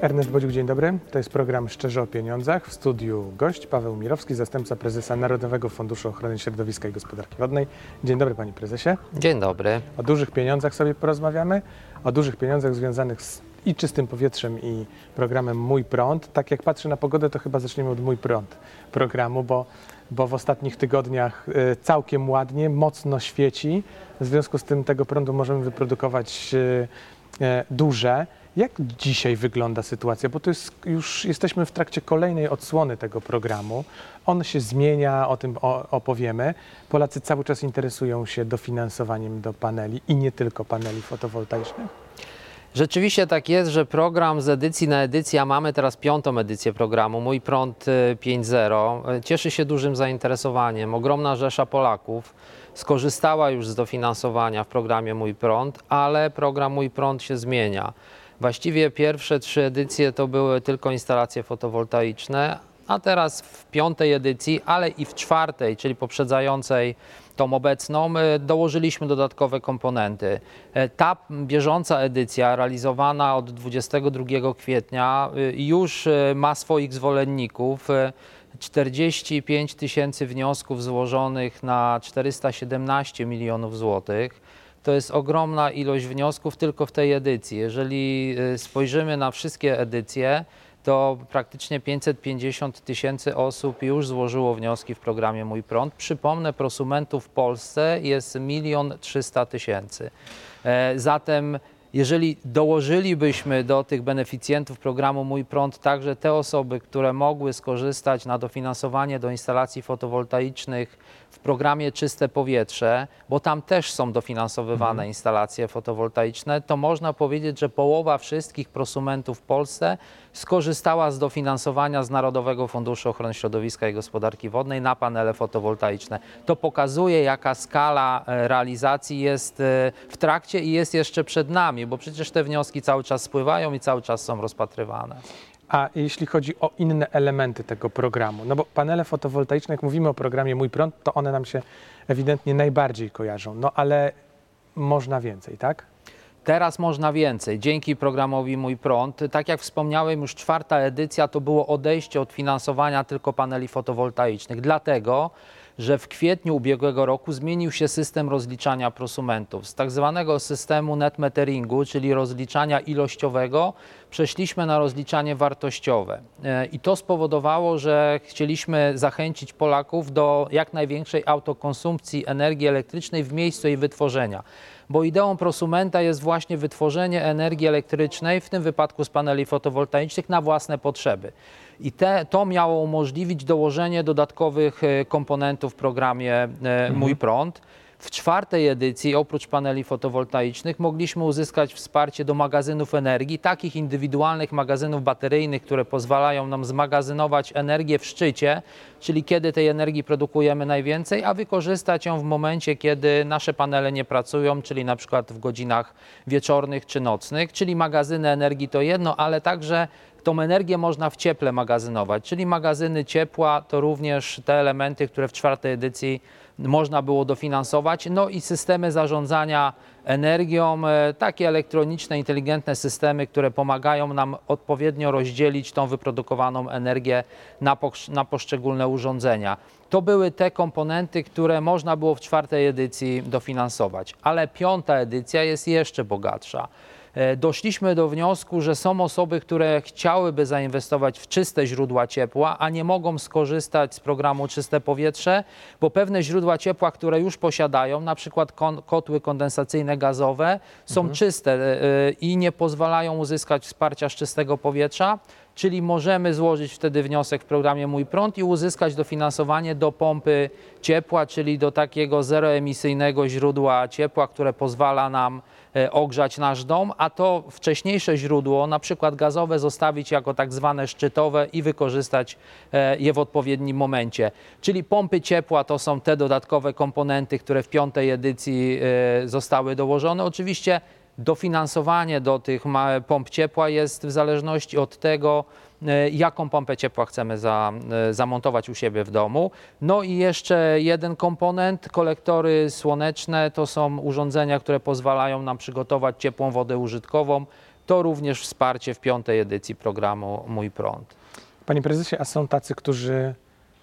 Ernest Bodziuk, dzień dobry. To jest program Szczerze o Pieniądzach. W studiu gość Paweł Mirowski, zastępca prezesa Narodowego Funduszu Ochrony Środowiska i Gospodarki Wodnej. Dzień dobry panie prezesie. Dzień dobry. O dużych pieniądzach sobie porozmawiamy, o dużych pieniądzach związanych z i czystym powietrzem i programem Mój Prąd. Tak jak patrzę na pogodę, to chyba zaczniemy od Mój Prąd programu, bo, bo w ostatnich tygodniach e, całkiem ładnie, mocno świeci. W związku z tym tego prądu możemy wyprodukować e, e, duże. Jak dzisiaj wygląda sytuacja? Bo to jest, już jesteśmy w trakcie kolejnej odsłony tego programu. On się zmienia, o tym opowiemy. Polacy cały czas interesują się dofinansowaniem do paneli i nie tylko paneli fotowoltaicznych. Rzeczywiście tak jest, że program z edycji na edycję, a mamy teraz piątą edycję programu, Mój Prąd y, 5.0, y, cieszy się dużym zainteresowaniem. Ogromna rzesza Polaków skorzystała już z dofinansowania w programie Mój Prąd, ale program Mój Prąd się zmienia. Właściwie pierwsze trzy edycje to były tylko instalacje fotowoltaiczne, a teraz w piątej edycji, ale i w czwartej, czyli poprzedzającej tą obecną, y, dołożyliśmy dodatkowe komponenty. E, Ta bieżąca edycja, realizowana od 22 kwietnia, y, już ma swoich zwolenników. Y, 45 tysięcy wniosków złożonych na 417 milionów złotych. To jest ogromna ilość wniosków tylko w tej edycji. Jeżeli y, spojrzymy na wszystkie edycje, to praktycznie 550 tysięcy osób już złożyło wnioski w programie Mój Prąd. Przypomnę, prosumentów w Polsce jest 1 300 tysięcy. E, Zatem jeżeli dołożylibyśmy do tych beneficjentów programu Mój Prąd także te osoby, które mogły skorzystać na dofinansowanie do instalacji fotowoltaicznych w programie Czyste Powietrze, bo tam też są dofinansowywane instalacje fotowoltaiczne, to można powiedzieć, że połowa wszystkich prosumentów w Polsce skorzystała z dofinansowania z Narodowego Funduszu Ochrony Środowiska i Gospodarki Wodnej na panele fotowoltaiczne. To pokazuje, jaka skala e, realizacji jest e, w trakcie i jest jeszcze przed nami, bo przecież te wnioski cały czas spływają i cały czas są rozpatrywane. A jeśli chodzi o inne elementy tego programu, no bo panele fotowoltaiczne, jak mówimy o programie Mój Prąd, to one nam się ewidentnie najbardziej kojarzą, no ale można więcej, tak? Teraz można więcej. Dzięki programowi Mój Prąd, tak jak wspomniałem, już czwarta edycja to było odejście od finansowania tylko paneli fotowoltaicznych. Dlatego, że w kwietniu ubiegłego roku zmienił się system rozliczania prosumentów. Z tak zwanego systemu net meteringu, czyli rozliczania ilościowego, przeszliśmy na rozliczanie wartościowe. E, I to spowodowało, że chcieliśmy zachęcić Polaków do jak największej autokonsumpcji energii elektrycznej w miejscu jej wytworzenia bo ideą prosumenta jest właśnie wytworzenie energii elektrycznej, w tym wypadku z paneli fotowoltaicznych, na własne potrzeby. I te, to miało umożliwić dołożenie dodatkowych e, komponentów w programie e, Mój Prąd. W czwartej edycji, oprócz paneli fotowoltaicznych, mogliśmy uzyskać wsparcie do magazynów energii, takich indywidualnych magazynów bateryjnych, które pozwalają nam zmagazynować energię w szczycie, czyli kiedy tej energii produkujemy najwięcej, a wykorzystać ją w momencie, kiedy nasze panele nie pracują, czyli na przykład w godzinach wieczornych czy nocnych. Czyli magazyny energii to jedno, ale także tą energię można w cieple magazynować, czyli magazyny ciepła to również te elementy, które w czwartej edycji można było dofinansować. No i systemy zarządzania energią, e, takie elektroniczne, inteligentne systemy, które pomagają nam odpowiednio rozdzielić tą wyprodukowaną energię na, na poszczególne urządzenia. To były te komponenty, które można było w czwartej edycji dofinansować, ale piąta edycja jest jeszcze bogatsza. E, doszliśmy do wniosku, że są osoby, które chciałyby zainwestować w czyste źródła ciepła, a nie mogą skorzystać z programu Czyste Powietrze, bo pewne źródła ciepła, które już posiadają, na przykład kon- kotły kondensacyjne gazowe, są czyste e, e, i nie pozwalają uzyskać wsparcia z czystego powietrza. Czyli możemy złożyć wtedy wniosek w programie Mój Prąd i uzyskać dofinansowanie do pompy ciepła, czyli do takiego zeroemisyjnego źródła ciepła, które pozwala nam ogrzać nasz dom, a to wcześniejsze źródło, na przykład gazowe, zostawić jako tak zwane szczytowe i wykorzystać e, je w odpowiednim momencie. Czyli pompy ciepła to są te dodatkowe komponenty, które w piątej edycji e, zostały dołożone. Oczywiście dofinansowanie do tych pomp ciepła jest w zależności od tego, e, jaką pompę ciepła chcemy za, e, zamontować u siebie w domu. No i jeszcze jeden komponent, kolektory słoneczne, to są urządzenia, które pozwalają nam przygotować ciepłą wodę użytkową to również wsparcie w piątej edycji programu Mój Prąd. Panie prezesie, a są tacy, którzy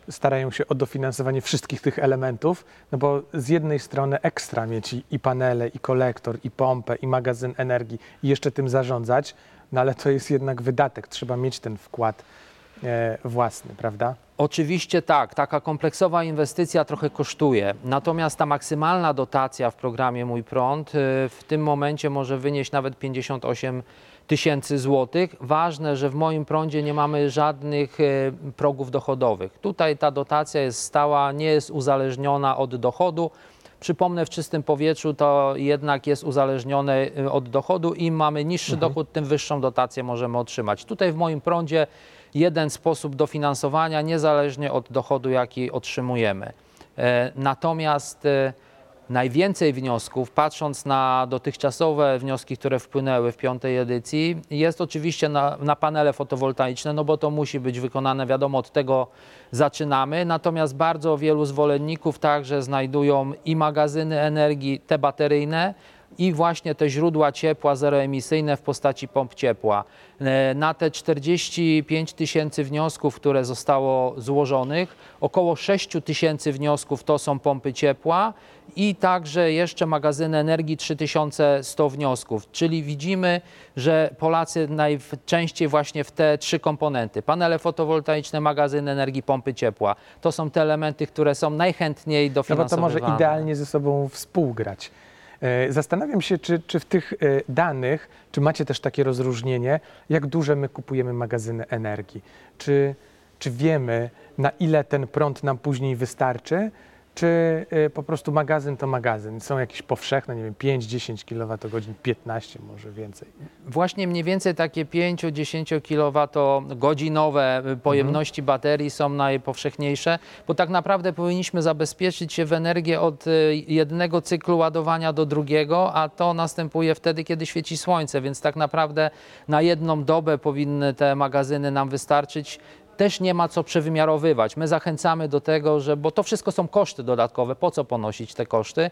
starają się o dofinansowanie wszystkich tych elementów, no bo z jednej strony ekstra mieć i panele, i kolektor, i pompę, i magazyn energii i jeszcze tym zarządzać, no ale to jest jednak wydatek, trzeba mieć ten wkład e, własny, prawda? Oczywiście tak, taka kompleksowa inwestycja trochę kosztuje. Natomiast ta maksymalna dotacja w programie Mój Prąd y, w tym momencie może wynieść nawet 58 tysięcy złotych. Ważne, że w moim prądzie nie mamy żadnych y, progów dochodowych. Tutaj ta dotacja jest stała, nie jest uzależniona od dochodu. Przypomnę, w czystym powietrzu to jednak jest uzależnione y, od dochodu. Im mamy niższy dochód, tym wyższą dotację możemy otrzymać. Tutaj w moim prądzie jeden sposób dofinansowania, niezależnie od dochodu, jaki otrzymujemy. E, Natomiast e, najwięcej wniosków, patrząc na dotychczasowe wnioski, które wpłynęły w piątej edycji, jest oczywiście na, na panele fotowoltaiczne, no bo to musi być wykonane, wiadomo, od tego zaczynamy. Natomiast bardzo wielu zwolenników także znajdują i magazyny energii, te bateryjne, i właśnie te źródła ciepła zeroemisyjne w postaci pomp ciepła. E, Na te 45 tysięcy wniosków, które zostało złożonych, około 6 tysięcy wniosków to są pompy ciepła i także jeszcze magazyny energii 3100 wniosków. Czyli widzimy, że Polacy najczęściej właśnie w te trzy komponenty, panele fotowoltaiczne, magazyny energii, pompy ciepła, to są te elementy, które są najchętniej No bo to dofinansowywane. może idealnie ze sobą współgrać. E, Zastanawiam się, czy, czy w tych e, danych, czy macie też takie rozróżnienie, jak duże my kupujemy magazyny energii? Czy, czy wiemy, na ile ten prąd nam później wystarczy? Czy e, po prostu magazyn to magazyn? Są jakieś powszechne, nie wiem, 5-10 kWh, 15 może więcej. Właśnie mniej więcej takie 5-10 kWh pojemności baterii są najpowszechniejsze, bo tak naprawdę powinniśmy zabezpieczyć się w energię od y, jednego cyklu ładowania do drugiego, a to następuje wtedy, kiedy świeci słońce, więc tak naprawdę na jedną dobę powinny te magazyny nam wystarczyć. Też nie ma co przewymiarowywać. My zachęcamy do tego, że, bo to wszystko są koszty dodatkowe, po co ponosić te koszty?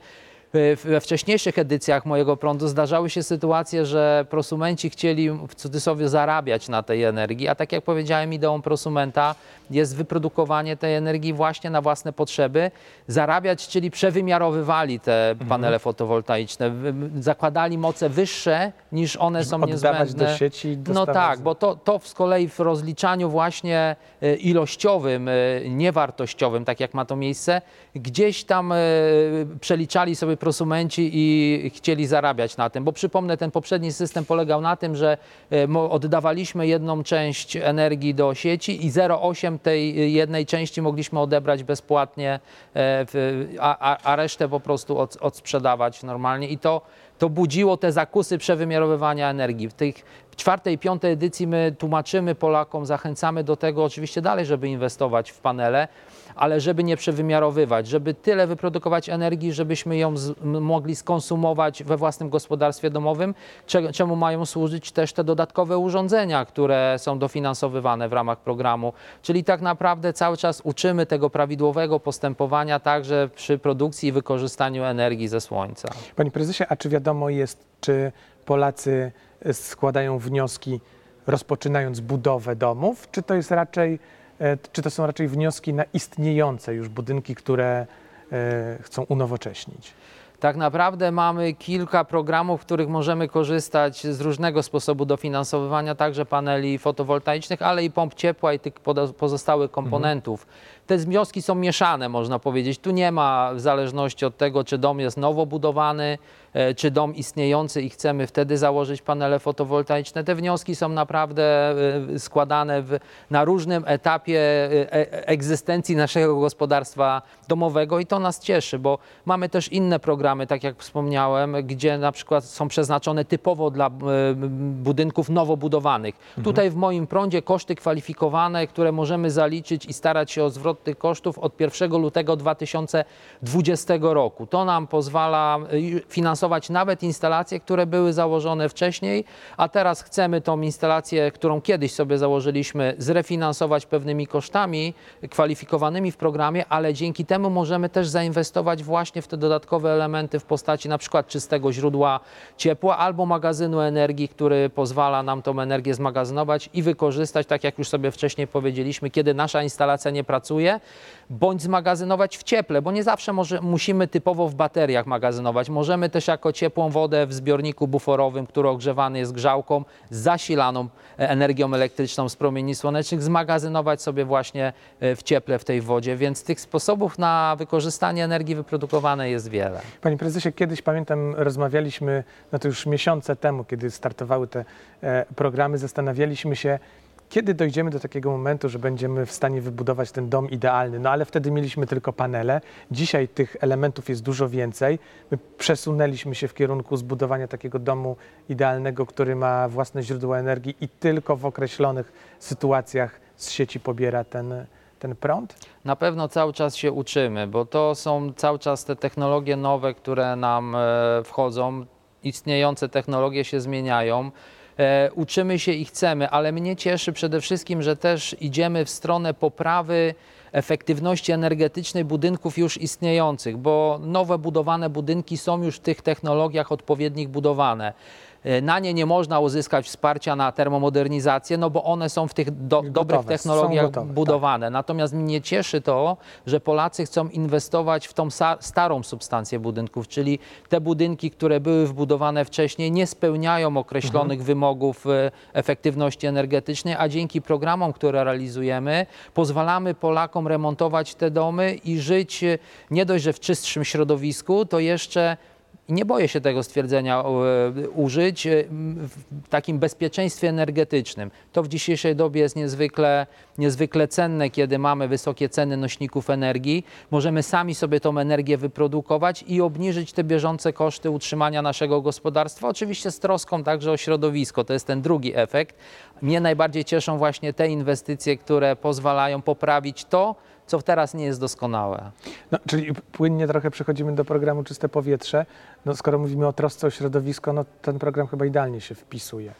We wcześniejszych edycjach mojego prądu zdarzały się sytuacje, że prosumenci chcieli w cudzysłowie zarabiać na tej energii, a tak jak powiedziałem, ideą prosumenta jest wyprodukowanie tej energii właśnie na własne potrzeby. Zarabiać, czyli przewymiarowywali te panele fotowoltaiczne, wy- zakładali moce wyższe niż one są Oddawać niezbędne. do sieci No tak, bo to, to z kolei w rozliczaniu właśnie e, ilościowym, e, niewartościowym, tak jak ma to miejsce, gdzieś tam e, przeliczali sobie prosumenci i chcieli zarabiać na tym. Bo przypomnę, ten poprzedni system polegał na tym, że e, oddawaliśmy jedną część energii do sieci i 0,8 tej jednej części mogliśmy odebrać bezpłatnie, e, a, resztę po prostu od, odsprzedawać normalnie. I to, to budziło te zakusy przewymiarowywania energii. W tych czwartej piątej edycji my tłumaczymy Polakom, zachęcamy do tego oczywiście dalej, żeby inwestować w panele, ale żeby nie przewymiarowywać, żeby tyle wyprodukować energii, żebyśmy ją z, mogli skonsumować we własnym gospodarstwie domowym, cze, czemu mają służyć też te dodatkowe urządzenia, które są dofinansowywane w ramach programu. Czyli tak naprawdę cały czas uczymy tego prawidłowego postępowania także przy produkcji i wykorzystaniu energii ze słońca. Panie prezesie, a czy wiadomo jest, czy Polacy e, składają wnioski rozpoczynając budowę domów, czy to jest raczej, e, czy to są raczej wnioski na istniejące już budynki, które e, chcą unowocześnić? Tak naprawdę mamy kilka programów, w których możemy korzystać z różnego sposobu dofinansowywania, także paneli fotowoltaicznych, ale i pomp ciepła i tych pozostałych komponentów. Te wnioski są mieszane, można powiedzieć. Tu nie ma w zależności od tego, czy dom jest nowo budowany, czy dom istniejący i chcemy wtedy założyć panele fotowoltaiczne. Te wnioski są naprawdę e, składane w, na różnym etapie e, e, egzystencji naszego gospodarstwa domowego i to nas cieszy, bo mamy też inne programy, tak jak wspomniałem, gdzie na przykład są przeznaczone typowo dla e, budynków nowo budowanych. Tutaj w moim prądzie koszty kwalifikowane, które możemy zaliczyć i starać się o zwrot tych kosztów od 1 lutego 2020 roku. To nam pozwala, e, finansować nawet instalacje, które były założone wcześniej, a teraz chcemy tą instalację, którą kiedyś sobie założyliśmy, zrefinansować pewnymi kosztami kwalifikowanymi w programie, ale dzięki temu możemy też zainwestować właśnie w te dodatkowe elementy w postaci na przykład czystego źródła ciepła albo magazynu energii, który pozwala nam tą energię zmagazynować i wykorzystać, tak jak już sobie wcześniej powiedzieliśmy, kiedy nasza instalacja nie pracuje, bądź zmagazynować w cieple, bo nie zawsze może, musimy typowo w bateriach magazynować. Możemy też jako ciepłą wodę w zbiorniku buforowym, który ogrzewany jest grzałką, zasilaną energią elektryczną z promieni słonecznych, zmagazynować sobie właśnie e, w cieple w tej wodzie, więc tych sposobów na wykorzystanie energii wyprodukowanej jest wiele. Panie prezesie, kiedyś pamiętam, rozmawialiśmy, no to już miesiące temu, kiedy startowały te e, programy, zastanawialiśmy się, kiedy dojdziemy do takiego momentu, że będziemy w stanie wybudować ten dom idealny. No ale wtedy mieliśmy tylko panele. Dzisiaj tych elementów jest dużo więcej. My przesunęliśmy się w kierunku zbudowania takiego domu idealnego, który ma własne źródło energii i tylko w określonych sytuacjach z sieci pobiera ten, ten prąd. Na pewno cały czas się uczymy, bo to są cały czas te technologie nowe, które nam e, wchodzą. Istniejące technologie się zmieniają. E, uczymy się i chcemy, ale mnie cieszy przede wszystkim, że też idziemy w stronę poprawy efektywności energetycznej budynków już istniejących, bo nowe budowane budynki są już w tych technologiach odpowiednich budowane. E, Na nie nie można uzyskać wsparcia na termomodernizację, no bo one są w tych do, Gotowe, dobrych technologiach gotowe, tak. budowane. Natomiast mnie cieszy to, że Polacy chcą inwestować w tą starą substancję budynków, czyli te budynki, które były wbudowane wcześniej, nie spełniają określonych Mhm. wymogów e, efektywności energetycznej, a dzięki programom, które realizujemy, pozwalamy Polakom remontować te domy i żyć e, nie dość, że w czystszym środowisku, to jeszcze i nie boję się tego stwierdzenia e, użyć, e, w takim bezpieczeństwie energetycznym. To w dzisiejszej dobie jest niezwykle, niezwykle cenne, kiedy mamy wysokie ceny nośników energii. Możemy sami sobie tą energię wyprodukować i obniżyć te bieżące koszty utrzymania naszego gospodarstwa. Oczywiście z troską także o środowisko. To jest ten drugi efekt. Mnie najbardziej cieszą właśnie te inwestycje, które pozwalają poprawić to, co teraz nie jest doskonałe. No, czyli płynnie trochę przechodzimy do programu Czyste Powietrze. No, skoro mówimy o trosce o środowisko, no ten program chyba idealnie się wpisuje.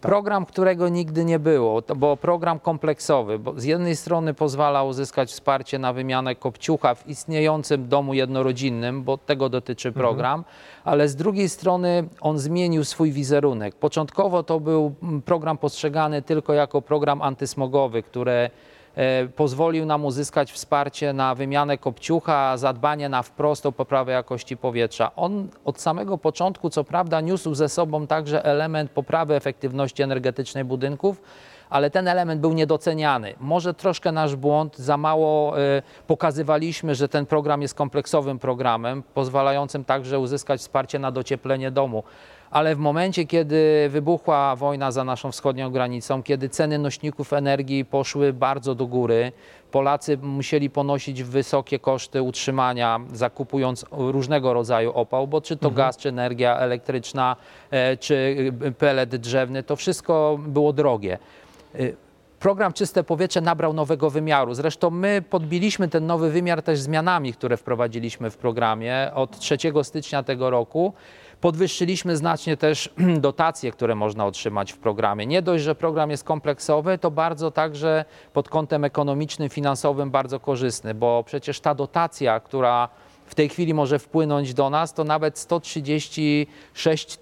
Program, którego nigdy nie było, to bo program kompleksowy, bo z jednej strony pozwala uzyskać wsparcie na wymianę kopciucha w istniejącym domu jednorodzinnym, bo tego dotyczy program, ale z drugiej strony on zmienił swój wizerunek. Początkowo to był program postrzegany tylko jako program antysmogowy, który pozwolił nam uzyskać wsparcie na wymianę kopciucha, zadbanie na wprost o poprawę jakości powietrza. On od samego początku, co prawda, niósł ze sobą także element poprawy efektywności energetycznej budynków, ale ten element był niedoceniany. Może troszkę nasz błąd, za mało e, pokazywaliśmy, że ten program jest kompleksowym programem, pozwalającym także uzyskać wsparcie na docieplenie domu. Ale w momencie, kiedy wybuchła wojna za naszą wschodnią granicą, kiedy ceny nośników energii poszły bardzo do góry, Polacy musieli ponosić wysokie koszty utrzymania, zakupując różnego rodzaju opał, bo czy to gaz, czy energia elektryczna, e, czy e, pelet drzewny, to wszystko było drogie. E, Program Czyste Powietrze nabrał nowego wymiaru. Zresztą my podbiliśmy ten nowy wymiar też zmianami, które wprowadziliśmy w programie od 3 stycznia tego roku. Podwyższyliśmy znacznie też dotacje, które można otrzymać w programie. Nie dość, że program jest kompleksowy, to bardzo także pod kątem ekonomicznym, finansowym bardzo korzystny, bo przecież ta dotacja, która w tej chwili może wpłynąć do nas, to nawet 136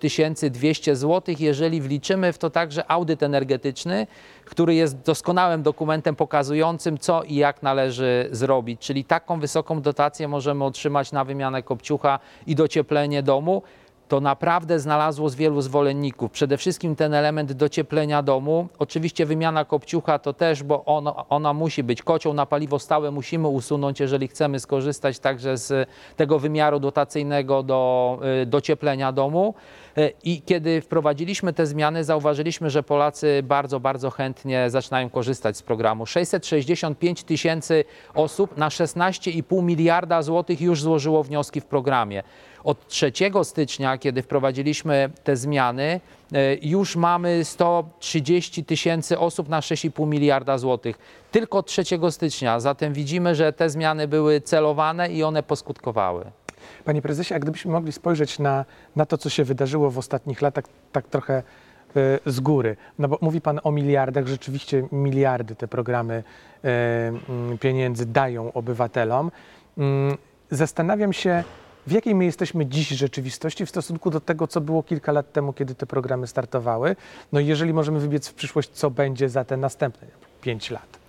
200 zł, jeżeli wliczymy w to także audyt energetyczny, który jest doskonałym dokumentem pokazującym, co i jak należy zrobić. Czyli taką wysoką dotację możemy otrzymać na wymianę kopciucha i docieplenie domu to naprawdę znalazło z wielu zwolenników. Przede wszystkim ten element docieplenia domu. Oczywiście wymiana kopciucha to też, bo ona, ona musi być. Kocioł na paliwo stałe musimy usunąć, jeżeli chcemy skorzystać także z tego wymiaru dotacyjnego do y, docieplenia domu. Y, I kiedy wprowadziliśmy te zmiany, zauważyliśmy, że Polacy bardzo, bardzo chętnie zaczynają korzystać z programu. 665 tysięcy osób na 16,5 miliarda złotych już złożyło wnioski w programie. Od 3 stycznia, kiedy wprowadziliśmy te zmiany, e, już mamy 130 tysięcy osób na 6,5 miliarda złotych. Tylko od 3 stycznia. Zatem widzimy, że te zmiany były celowane i one poskutkowały. Panie prezesie, a gdybyśmy mogli spojrzeć na, na to, co się wydarzyło w ostatnich latach, tak trochę e, z góry. No bo mówi Pan o miliardach, rzeczywiście miliardy te programy e, pieniędzy dają obywatelom. Mm, Zastanawiam się, w jakiej my jesteśmy dziś rzeczywistości w stosunku do tego, co było kilka lat temu, kiedy te programy startowały. No i jeżeli możemy wybiec w przyszłość, co będzie za te następne pięć lat.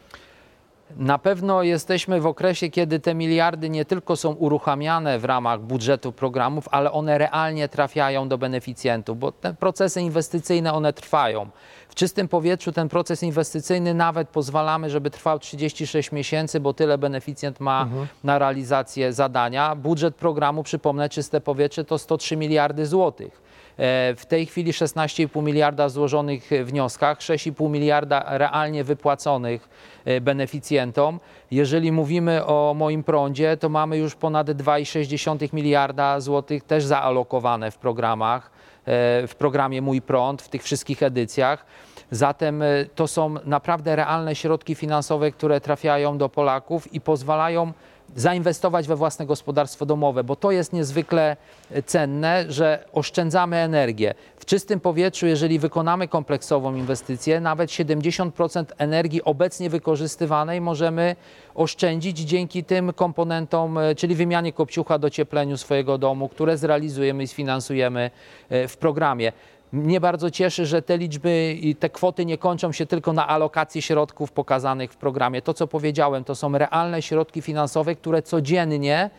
Na pewno jesteśmy w okresie, kiedy te miliardy nie tylko są uruchamiane w ramach budżetu programów, ale one realnie trafiają do beneficjentów, bo te procesy inwestycyjne one trwają. W czystym powietrzu ten proces inwestycyjny nawet pozwalamy, żeby trwał 36 miesięcy, bo tyle beneficjent ma na realizację zadania. Budżet programu, przypomnę, czyste powietrze to 103 miliardy złotych. E, W tej chwili 16,5 miliarda złożonych wnioskach, 6,5 miliarda realnie wypłaconych e, beneficjentom. Jeżeli mówimy o moim prądzie, to mamy już ponad 2,6 miliarda złotych też zaalokowane w programach, e, w programie Mój Prąd, w tych wszystkich edycjach. Zatem to są naprawdę realne środki finansowe, które trafiają do Polaków i pozwalają zainwestować we własne gospodarstwo domowe, bo to jest niezwykle e, cenne, że oszczędzamy energię. W czystym powietrzu, jeżeli wykonamy kompleksową inwestycję, nawet 70% energii obecnie wykorzystywanej możemy oszczędzić dzięki tym komponentom, e, czyli wymianie kopciucha, dociepleniu swojego domu, które zrealizujemy i sfinansujemy e, w programie. Mnie bardzo cieszy, że te liczby i te kwoty nie kończą się tylko na alokacji środków pokazanych w programie. To, co powiedziałem, to są realne środki finansowe, które codziennie,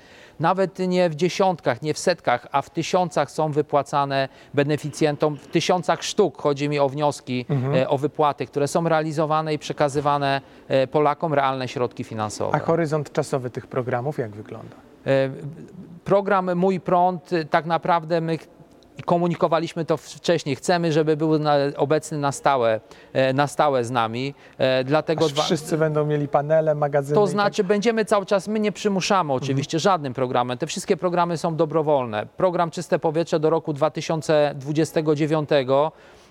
nawet nie w dziesiątkach, nie w setkach, a w tysiącach są wypłacane beneficjentom, w tysiącach sztuk. Chodzi mi o wnioski e, o wypłaty, które są realizowane i przekazywane e, Polakom realne środki finansowe. A horyzont czasowy tych programów jak wygląda? E, Program Mój Prąd, tak naprawdę my komunikowaliśmy to wcześniej. Chcemy, żeby był na, obecny na stałe, e, na stałe z nami. E, Dlatego dwa- wszyscy będą mieli panele, magazyny. to tak znaczy, będziemy cały czas, my nie przymuszamy oczywiście żadnym programem. Te wszystkie programy są dobrowolne. Program Czyste Powietrze do roku 2029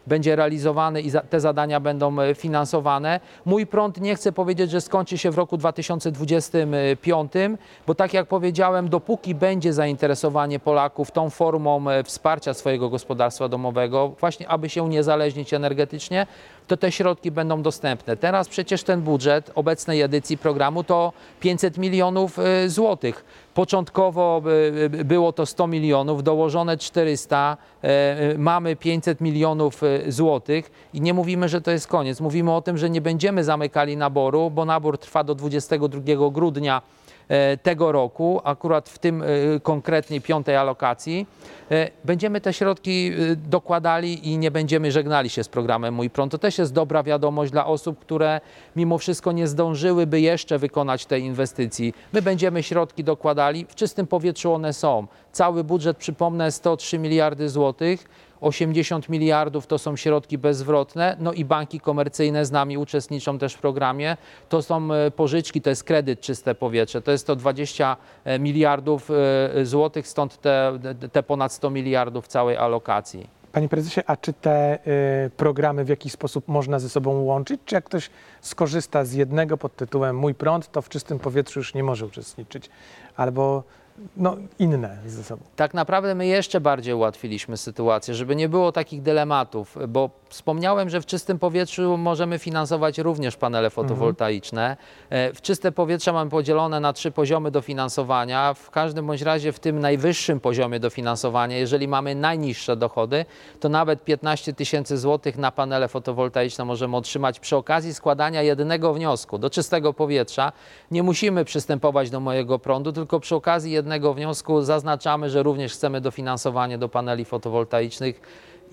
będzie realizowany i te zadania będą e, finansowane. Mój prąd nie chcę powiedzieć, że skończy się w roku 2025, bo tak jak powiedziałem, dopóki będzie zainteresowanie Polaków tą formą e, wsparcia swojego gospodarstwa domowego, właśnie aby się uniezależnić energetycznie, to te środki będą dostępne. Teraz przecież ten budżet obecnej edycji programu to 500 milionów y, złotych. Początkowo y, y, było to 100 milionów, dołożone 400, y, y, mamy 500 milionów złotych i nie mówimy, że to jest koniec. Mówimy o tym, że nie będziemy zamykali naboru, bo nabór trwa do 22 grudnia tego roku, akurat w tym e, konkretnej piątej alokacji, e, będziemy te środki e, dokładali i nie będziemy żegnali się z programem Mój Prąd. To też jest dobra wiadomość dla osób, które mimo wszystko nie zdążyłyby jeszcze wykonać tej inwestycji. My będziemy środki dokładali, w czystym powietrzu one są. Cały budżet, przypomnę, 103 miliardy złotych. 80 miliardów to są środki bezzwrotne, no i banki komercyjne z nami uczestniczą też w programie. To są e, pożyczki, to jest kredyt czyste powietrze, to jest to 20 miliardów e, złotych, stąd te, te ponad 100 miliardów całej alokacji. Panie prezesie, a czy te y, programy w jakiś sposób można ze sobą łączyć? Czy jak ktoś skorzysta z jednego pod tytułem Mój prąd, to w czystym powietrzu już nie może uczestniczyć? Albo no, inne ze sobą. Tak naprawdę my jeszcze bardziej ułatwiliśmy sytuację, żeby nie było takich dylematów, bo wspomniałem, że w czystym powietrzu możemy finansować również panele fotowoltaiczne. E, W czyste powietrze mamy podzielone na trzy poziomy dofinansowania. W każdym bądź razie w tym najwyższym poziomie dofinansowania, jeżeli mamy najniższe dochody, to nawet 15 tysięcy złotych na panele fotowoltaiczne możemy otrzymać przy okazji składania jednego wniosku do czystego powietrza. Nie musimy przystępować do mojego prądu, tylko przy okazji jednego wniosku. Zaznaczamy, że również chcemy dofinansowanie do paneli fotowoltaicznych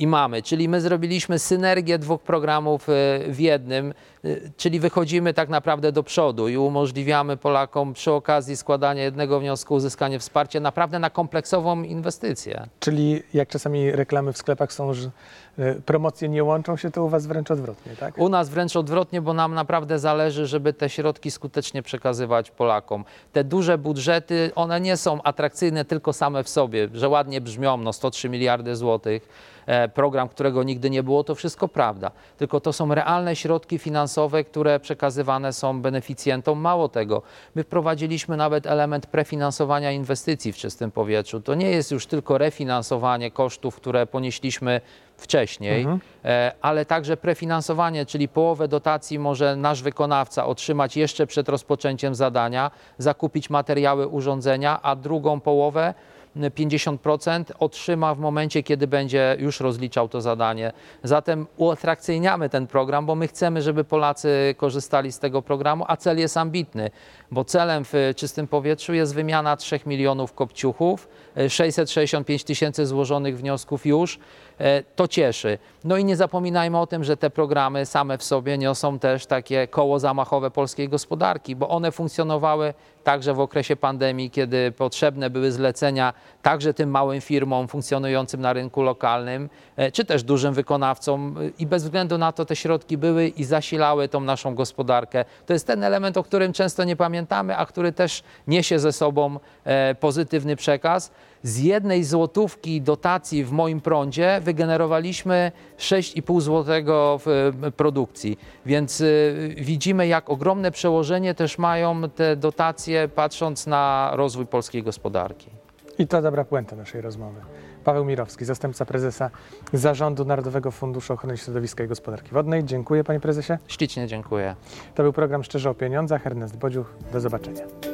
i mamy. Czyli my zrobiliśmy synergię dwóch programów e, w jednym, e, czyli wychodzimy tak naprawdę do przodu i umożliwiamy Polakom przy okazji składania jednego wniosku uzyskanie wsparcia naprawdę na kompleksową inwestycję. Czyli jak czasami reklamy w sklepach są, że y, promocje nie łączą się, to u Was wręcz odwrotnie, tak? U nas wręcz odwrotnie, bo nam naprawdę zależy, żeby te środki skutecznie przekazywać Polakom. Te duże budżety, one nie są atrakcyjne tylko same w sobie, że ładnie brzmią, no 103 miliardy złotych, e, program, którego nigdy nie było, to wszystko prawda. Tylko to są realne środki finansowe, które przekazywane są beneficjentom. Mało tego, my wprowadziliśmy nawet element prefinansowania inwestycji w czystym powietrzu. To nie jest już tylko refinansowanie kosztów, które ponieśliśmy wcześniej, e, ale także prefinansowanie, czyli połowę dotacji może nasz wykonawca otrzymać jeszcze przed rozpoczęciem zadania, zakupić materiały, urządzenia, a drugą połowę 50% otrzyma w momencie, kiedy będzie już rozliczał to zadanie. Zatem uatrakcyjniamy ten program, bo my chcemy, żeby Polacy korzystali z tego programu, a cel jest ambitny, bo celem w czystym powietrzu jest wymiana 3 milionów kopciuchów, e, 665 tysięcy złożonych wniosków już. E, To cieszy. No i nie zapominajmy o tym, że te programy same w sobie niosą też takie koło zamachowe polskiej gospodarki, bo one funkcjonowały także w okresie pandemii, kiedy potrzebne były zlecenia także tym małym firmom funkcjonującym na rynku lokalnym, e, czy też dużym wykonawcom i bez względu na to te środki były i zasilały tą naszą gospodarkę. To jest ten element, o którym często nie pamiętamy, a który też niesie ze sobą e, pozytywny przekaz. Z jednej złotówki dotacji w moim prądzie wygenerowaliśmy 6,5 złotego w e, produkcji. Więc y, widzimy, jak ogromne przełożenie też mają te dotacje, patrząc na rozwój polskiej gospodarki. I to dobra puenta naszej rozmowy. Paweł Mirowski, zastępca prezesa Zarządu Narodowego Funduszu Ochrony Środowiska i Gospodarki Wodnej. Dziękuję panie prezesie. Ślicznie dziękuję. To był program Szczerze o Pieniądzach. Ernest Bodziuch. Do zobaczenia.